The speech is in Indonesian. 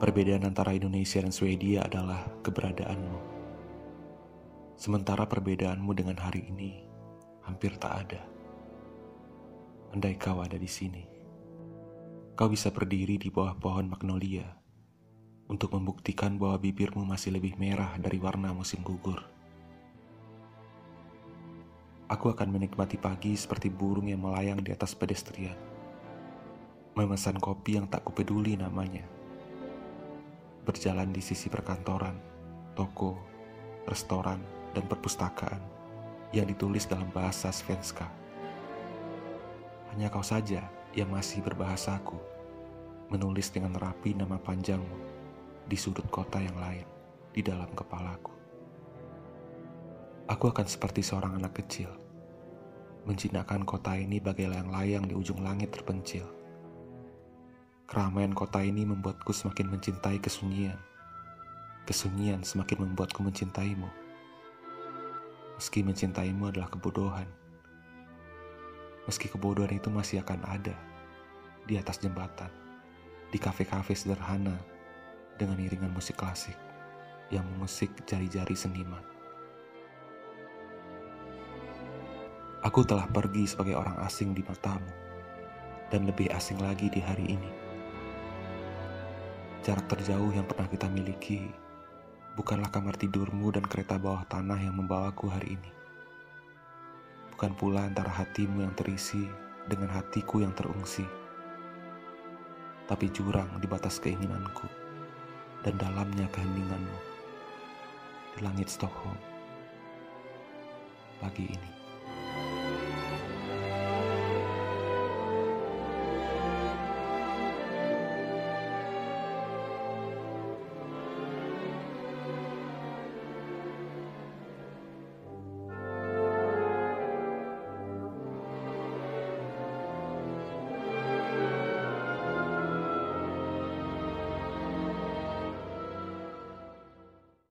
Perbedaan antara Indonesia dan Swedia adalah keberadaanmu. Sementara perbedaanmu dengan hari ini hampir tak ada. Andai kau ada di sini, kau bisa berdiri di bawah pohon magnolia untuk membuktikan bahwa bibirmu masih lebih merah dari warna musim gugur. Aku akan menikmati pagi seperti burung yang melayang di atas pedestrian. Memesan kopi yang tak kupeduli namanya. Berjalan di sisi perkantoran, toko, restoran, dan perpustakaan yang ditulis dalam bahasa Svenska. Hanya kau saja yang masih berbahasaku, menulis dengan rapi nama panjangmu di sudut kota yang lain di dalam kepalaku. Aku akan seperti seorang anak kecil, menjinakkan kota ini bagai layang-layang di ujung langit terpencil. Keramaian kota ini membuatku semakin mencintai kesunyian. Kesunyian semakin membuatku mencintaimu meski mencintaimu adalah kebodohan. Meski kebodohan itu masih akan ada di atas jembatan, di kafe-kafe sederhana dengan iringan musik klasik yang mengusik jari-jari seniman. Aku telah pergi sebagai orang asing di matamu, dan lebih asing lagi di hari ini. Jarak terjauh yang pernah kita miliki bukanlah kamar tidurmu dan kereta bawah tanah yang membawaku hari ini. Bukan pula antara hatimu yang terisi dengan hatiku yang terungsi. Tapi jurang di batas keinginanku dan dalamnya keheninganmu di langit Stockholm pagi ini.